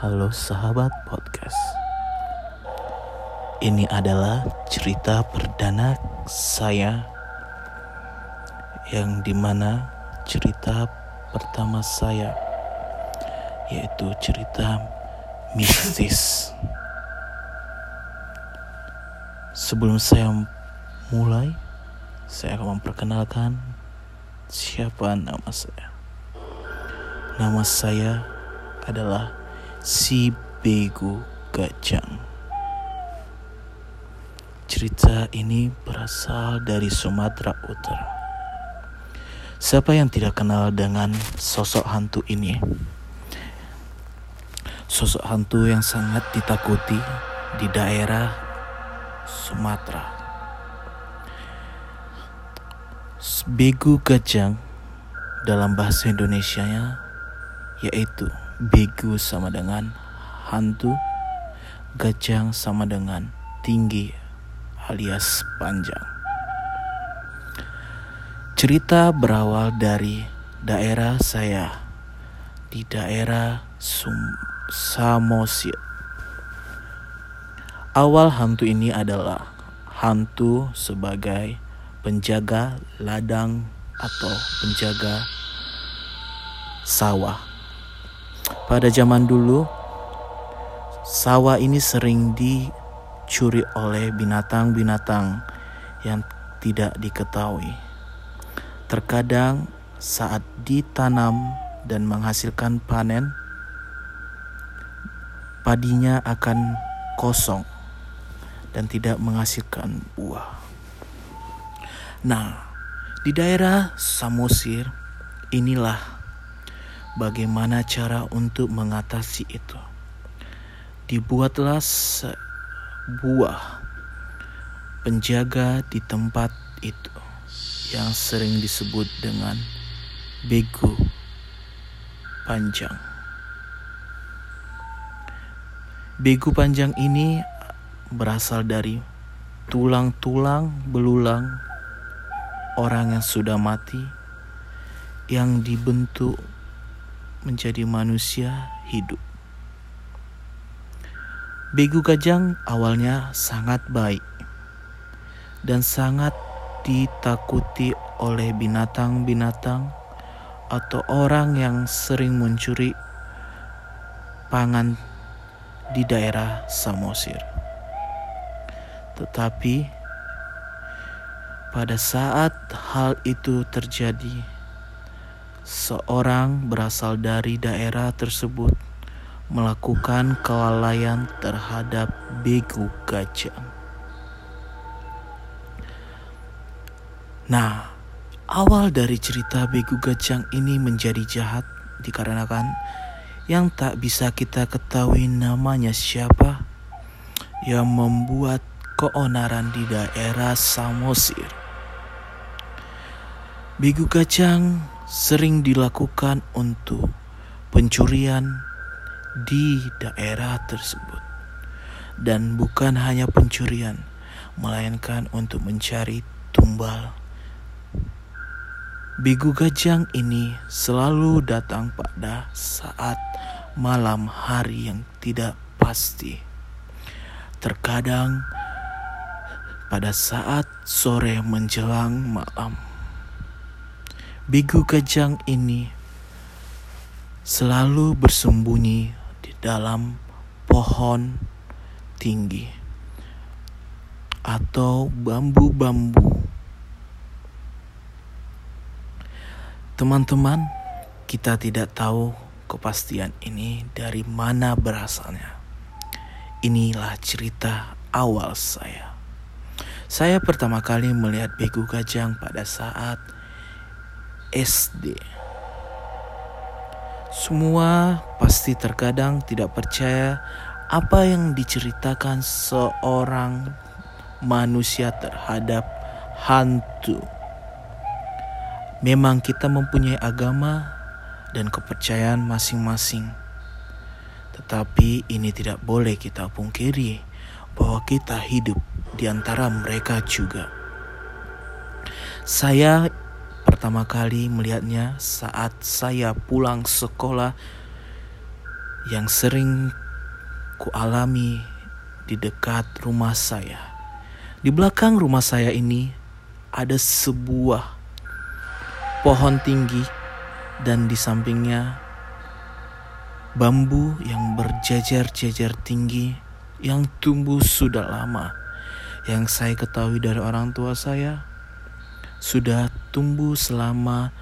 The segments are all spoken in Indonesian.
Halo sahabat podcast. Ini adalah cerita perdana saya yang di mana cerita pertama saya yaitu cerita mistis. Sebelum saya mulai, saya akan memperkenalkan siapa nama saya. Nama saya adalah Si Bego Gajang. Cerita ini berasal dari Sumatera Utara. Siapa yang tidak kenal dengan sosok hantu ini? Sosok hantu yang sangat ditakuti di daerah Sumatera. Begu Gajang dalam bahasa Indonesianya yaitu begu sama dengan hantu, gajang sama dengan tinggi alias panjang. Cerita berawal dari daerah saya di daerah Sum Samosir. Awal hantu ini adalah hantu sebagai penjaga ladang atau penjaga sawah pada zaman dulu, sawah ini sering dicuri oleh binatang-binatang yang tidak diketahui. Terkadang saat ditanam dan menghasilkan panen, padinya akan kosong dan tidak menghasilkan buah. Nah, di daerah Samosir inilah bagaimana cara untuk mengatasi itu. Dibuatlah sebuah penjaga di tempat itu yang sering disebut dengan begu panjang. Begu panjang ini berasal dari tulang-tulang belulang orang yang sudah mati yang dibentuk menjadi manusia hidup. Begu Gajang awalnya sangat baik dan sangat ditakuti oleh binatang-binatang atau orang yang sering mencuri pangan di daerah Samosir. Tetapi pada saat hal itu terjadi, seorang berasal dari daerah tersebut melakukan kelalaian terhadap begu gajah. Nah, awal dari cerita begu gajah ini menjadi jahat dikarenakan yang tak bisa kita ketahui namanya siapa yang membuat keonaran di daerah Samosir. Begu kacang sering dilakukan untuk pencurian di daerah tersebut. Dan bukan hanya pencurian, melainkan untuk mencari tumbal. Bigu gajang ini selalu datang pada saat malam hari yang tidak pasti. Terkadang pada saat sore menjelang malam. Bigu Kajang ini selalu bersembunyi di dalam pohon tinggi atau bambu-bambu. Teman-teman, kita tidak tahu kepastian ini dari mana berasalnya. Inilah cerita awal saya. Saya pertama kali melihat begu gajang pada saat SD. Semua pasti terkadang tidak percaya apa yang diceritakan seorang manusia terhadap hantu. Memang kita mempunyai agama dan kepercayaan masing-masing. Tetapi ini tidak boleh kita pungkiri bahwa kita hidup di antara mereka juga. Saya pertama kali melihatnya saat saya pulang sekolah yang sering kualami di dekat rumah saya. Di belakang rumah saya ini ada sebuah pohon tinggi dan di sampingnya bambu yang berjejer-jejer tinggi yang tumbuh sudah lama. Yang saya ketahui dari orang tua saya sudah tumbuh selama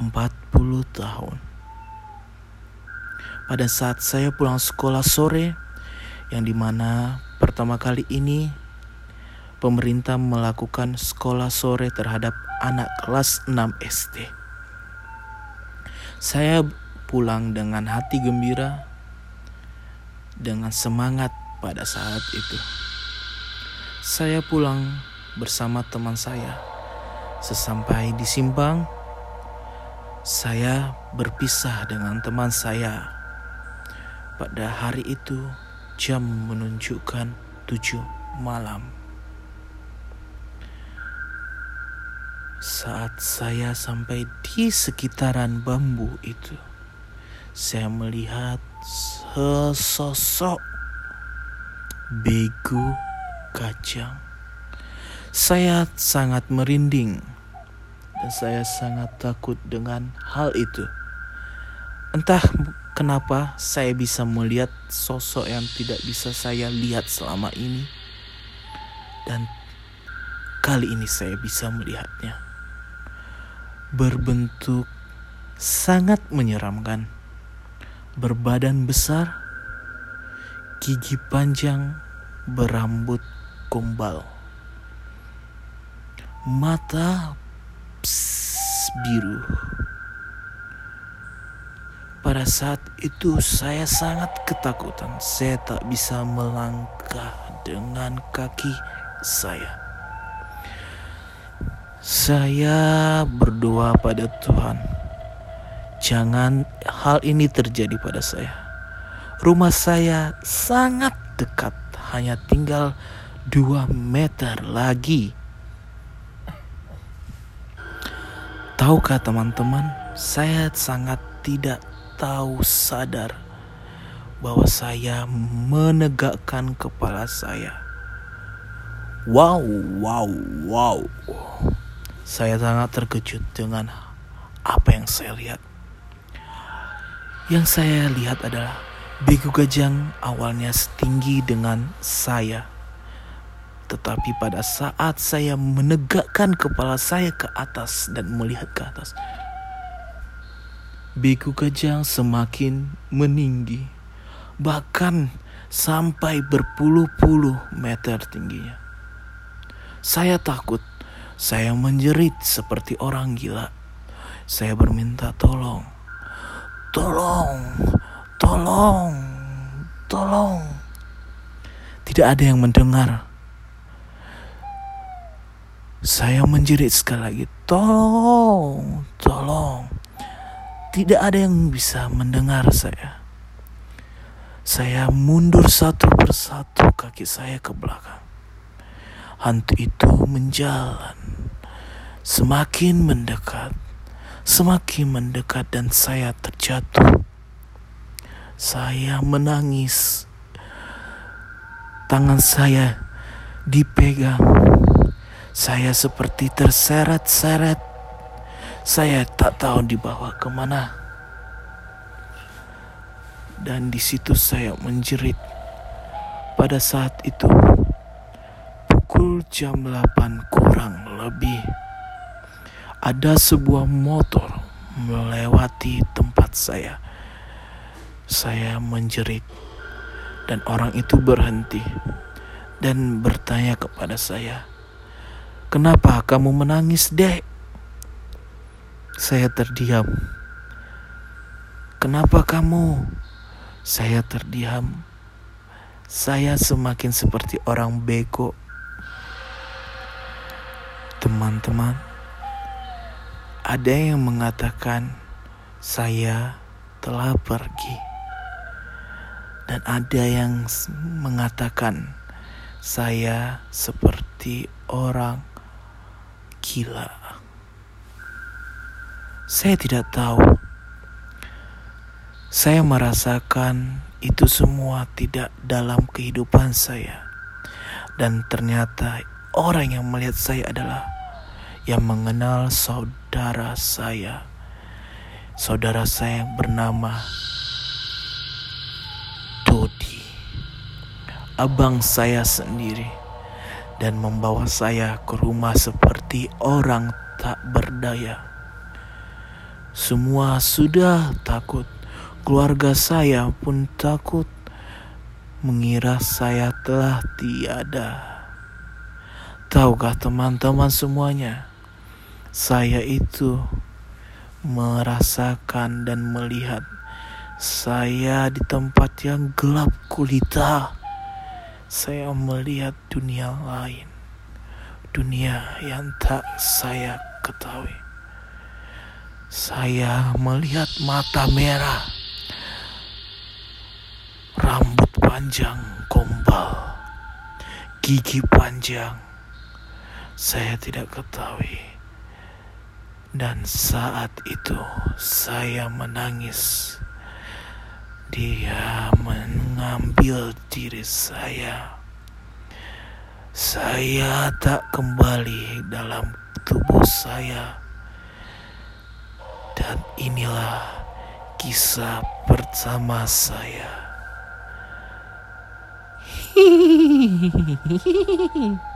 40 tahun. Pada saat saya pulang sekolah sore, yang di mana pertama kali ini pemerintah melakukan sekolah sore terhadap anak kelas 6 SD. Saya pulang dengan hati gembira, dengan semangat pada saat itu. Saya pulang bersama teman saya Sesampai di Simpang, saya berpisah dengan teman saya. Pada hari itu, jam menunjukkan tujuh malam. Saat saya sampai di sekitaran bambu itu, saya melihat sesosok begu kacang. Saya sangat merinding dan saya sangat takut dengan hal itu. Entah kenapa saya bisa melihat sosok yang tidak bisa saya lihat selama ini. Dan kali ini saya bisa melihatnya. Berbentuk sangat menyeramkan. Berbadan besar, gigi panjang, berambut gombal. Mata biru. Pada saat itu saya sangat ketakutan. Saya tak bisa melangkah dengan kaki saya. Saya berdoa pada Tuhan. Jangan hal ini terjadi pada saya. Rumah saya sangat dekat, hanya tinggal dua meter lagi Tahukah teman-teman, saya sangat tidak tahu sadar bahwa saya menegakkan kepala saya. Wow, wow, wow. Saya sangat terkejut dengan apa yang saya lihat. Yang saya lihat adalah begu gajang awalnya setinggi dengan saya tetapi pada saat saya menegakkan kepala saya ke atas dan melihat ke atas, beku kajang semakin meninggi, bahkan sampai berpuluh-puluh meter tingginya. Saya takut, saya menjerit seperti orang gila. Saya berminta tolong, tolong, tolong, tolong. Tidak ada yang mendengar. Saya menjerit sekali lagi, tolong, tolong. Tidak ada yang bisa mendengar saya. Saya mundur satu persatu kaki saya ke belakang. Hantu itu menjalan, semakin mendekat, semakin mendekat dan saya terjatuh. Saya menangis. Tangan saya dipegang saya seperti terseret-seret. Saya tak tahu dibawa ke mana. Dan di situ saya menjerit. Pada saat itu, pukul jam 8 kurang lebih, ada sebuah motor melewati tempat saya. Saya menjerit dan orang itu berhenti dan bertanya kepada saya, Kenapa kamu menangis, Dek? Saya terdiam. Kenapa kamu? Saya terdiam. Saya semakin seperti orang bego. Teman-teman, ada yang mengatakan saya telah pergi, dan ada yang mengatakan saya seperti orang gila. Saya tidak tahu. Saya merasakan itu semua tidak dalam kehidupan saya. Dan ternyata orang yang melihat saya adalah yang mengenal saudara saya. Saudara saya yang bernama Dodi. Abang saya sendiri dan membawa saya ke rumah seperti orang tak berdaya. Semua sudah takut, keluarga saya pun takut, mengira saya telah tiada. Tahukah teman-teman semuanya, saya itu merasakan dan melihat saya di tempat yang gelap kulita saya melihat dunia lain, dunia yang tak saya ketahui. Saya melihat mata merah, rambut panjang gombal, gigi panjang. Saya tidak ketahui. Dan saat itu saya menangis. Dia mengambil diri saya. Saya tak kembali dalam tubuh saya. Dan inilah kisah pertama saya. Hihihi.